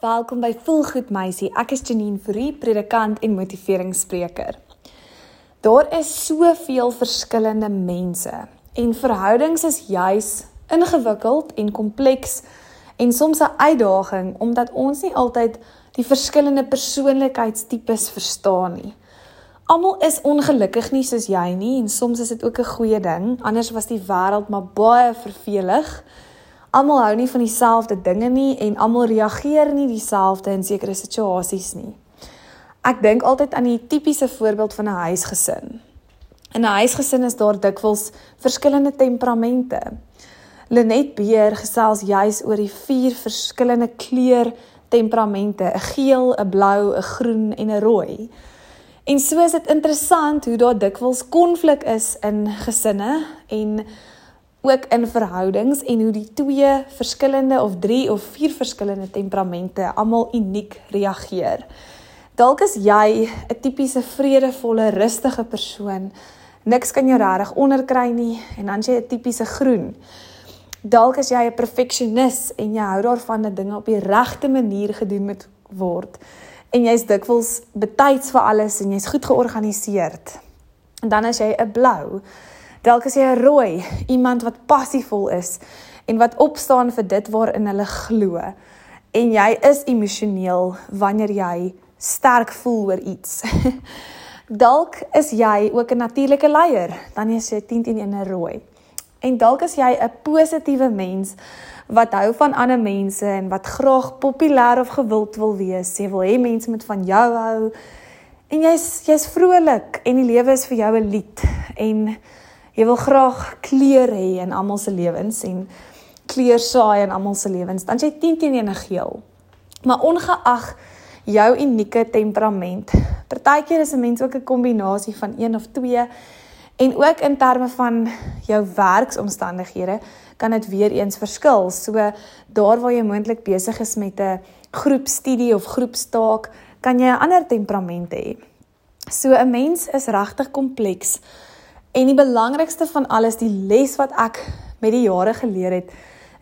Welkom by Volgoed Meisie. Ek is Janine Fourie, predikant en motiveringsspreker. Daar is soveel verskillende mense en verhoudings is juis ingewikkeld en kompleks en soms 'n uitdaging omdat ons nie altyd die verskillende persoonlikheidstipes verstaan nie. Almal is ongelukkig nie soos jy nie en soms is dit ook 'n goeie ding, anders was die wêreld maar baie vervelig. Almal hou nie van dieselfde dinge nie en almal reageer nie dieselfde in sekere situasies nie. Ek dink altyd aan die tipiese voorbeeld van 'n huisgesin. In 'n huisgesin is daar dikwels verskillende temperamente. Lenet Beer gesels juis oor die vier verskillende kleur temperamente: 'n geel, 'n blou, 'n groen en 'n rooi. En so is dit interessant hoe daar dikwels konflik is in gesinne en ook in verhoudings en hoe die twee verskillende of drie of vier verskillende temperamente almal uniek reageer. Dalk is jy 'n tipiese vredevolle, rustige persoon. Niks kan jou regtig onderkry nie en dan jy 'n tipiese groen. Dalk is jy 'n perfeksionis en jy hou daarvan dat dinge op die regte manier gedoen moet word. En jy's dikwels betyds vir alles en jy's goed georganiseerd. En dan as jy 'n blou Dalk is jy 'n rooi, iemand wat passievol is en wat opstaan vir dit waarin hulle glo. En jy is emosioneel wanneer jy sterk voel oor iets. dalk is jy ook 'n natuurlike leier, dan is jy 10 teen 1 rooi. En dalk is jy 'n positiewe mens wat hou van ander mense en wat graag populêr of gewild wil wees. Jy wil hê mense moet van jou hou. En jy's jy's vrolik en die lewe is vir jou 'n lied en Jy wil graag kleur hê in almal se lewens en kleur saai in almal se lewens. Dan jy 10 teen 1 geel. Maar ongeag jou unieke temperament, partykeer is 'n mens ook 'n kombinasie van een of twee en ook in terme van jou werksomstandighede kan dit weer eens verskil. So daar waar jy moontlik besig is met 'n groepstudie of groepstaak, kan jy 'n ander temperament hê. So 'n mens is regtig kompleks. En die belangrikste van alles, die les wat ek met die jare geleer het,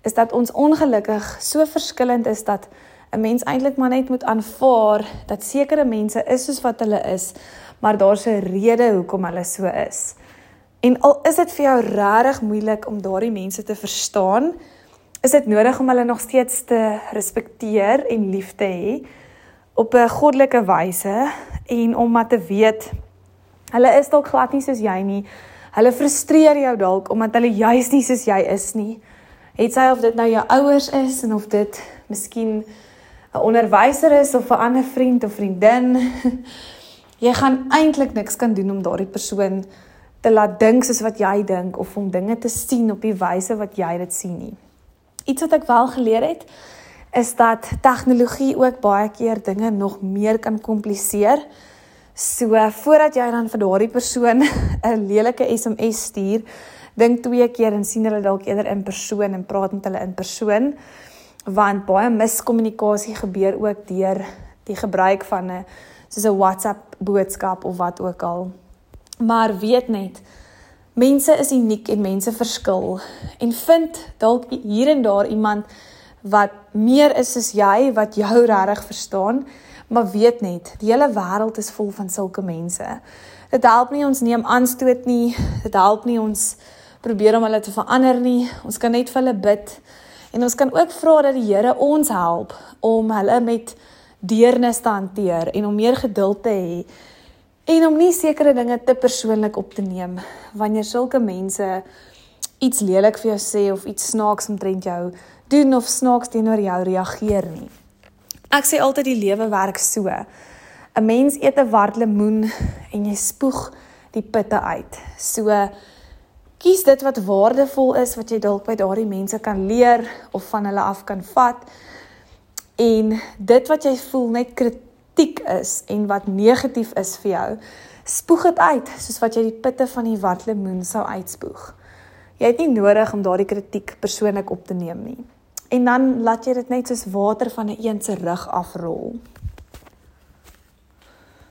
is dat ons ongelukkig so verskillend is dat 'n mens eintlik maar net moet aanvaar dat sekere mense is soos wat hulle is, maar daar's 'n rede hoekom hulle so is. En al is dit vir jou regtig moeilik om daardie mense te verstaan, is dit nodig om hulle nog steeds te respekteer en lief te hê op 'n goddelike wyse en om maar te weet Hulle is dalk glad nie soos jy nie. Hulle frustreer jou dalk omdat hulle juis nie soos jy is nie. Het sy of dit nou jou ouers is en of dit miskien 'n onderwyser is of 'n ander vriend of vriendin. Jy gaan eintlik niks kan doen om daardie persoon te laat dink soos wat jy dink of om dinge te sien op die wyse wat jy dit sien nie. Iets wat ek wel geleer het is dat tegnologie ook baie keer dinge nog meer kan kompliseer. So voordat jy dan vir daardie persoon 'n lelike SMS stuur, dink twee keer en sien hulle dalk eerder in persoon en praat met hulle in persoon want baie miskommunikasie gebeur ook deur die gebruik van 'n soos 'n WhatsApp boodskap of wat ook al. Maar weet net mense is uniek en mense verskil en vind dalk hier en daar iemand wat meer is as jy wat jou regtig verstaan maar weet net, die hele wêreld is vol van sulke mense. Dit help nie ons neem aanstoot nie. Dit help nie ons probeer om hulle te verander nie. Ons kan net vir hulle bid en ons kan ook vra dat die Here ons help om hulle met deernis te hanteer en om meer geduld te hê en om nie sekere dinge te persoonlik op te neem wanneer sulke mense iets lelik vir jou sê of iets snaaks omtrent jou doen of snaaks teenoor jou reageer nie. Ek sê altyd die lewe werk so. 'n Mens eet 'n wart lemoen en jy spoeg die pitte uit. So kies dit wat waardevol is wat jy dalk by daardie mense kan leer of van hulle af kan vat. En dit wat jy voel net kritiek is en wat negatief is vir jou, spoeg dit uit soos wat jy die pitte van die wart lemoen sou uitspoeg. Jy het nie nodig om daardie kritiek persoonlik op te neem nie. En dan laat jy dit net soos water van 'n een se rug afrol.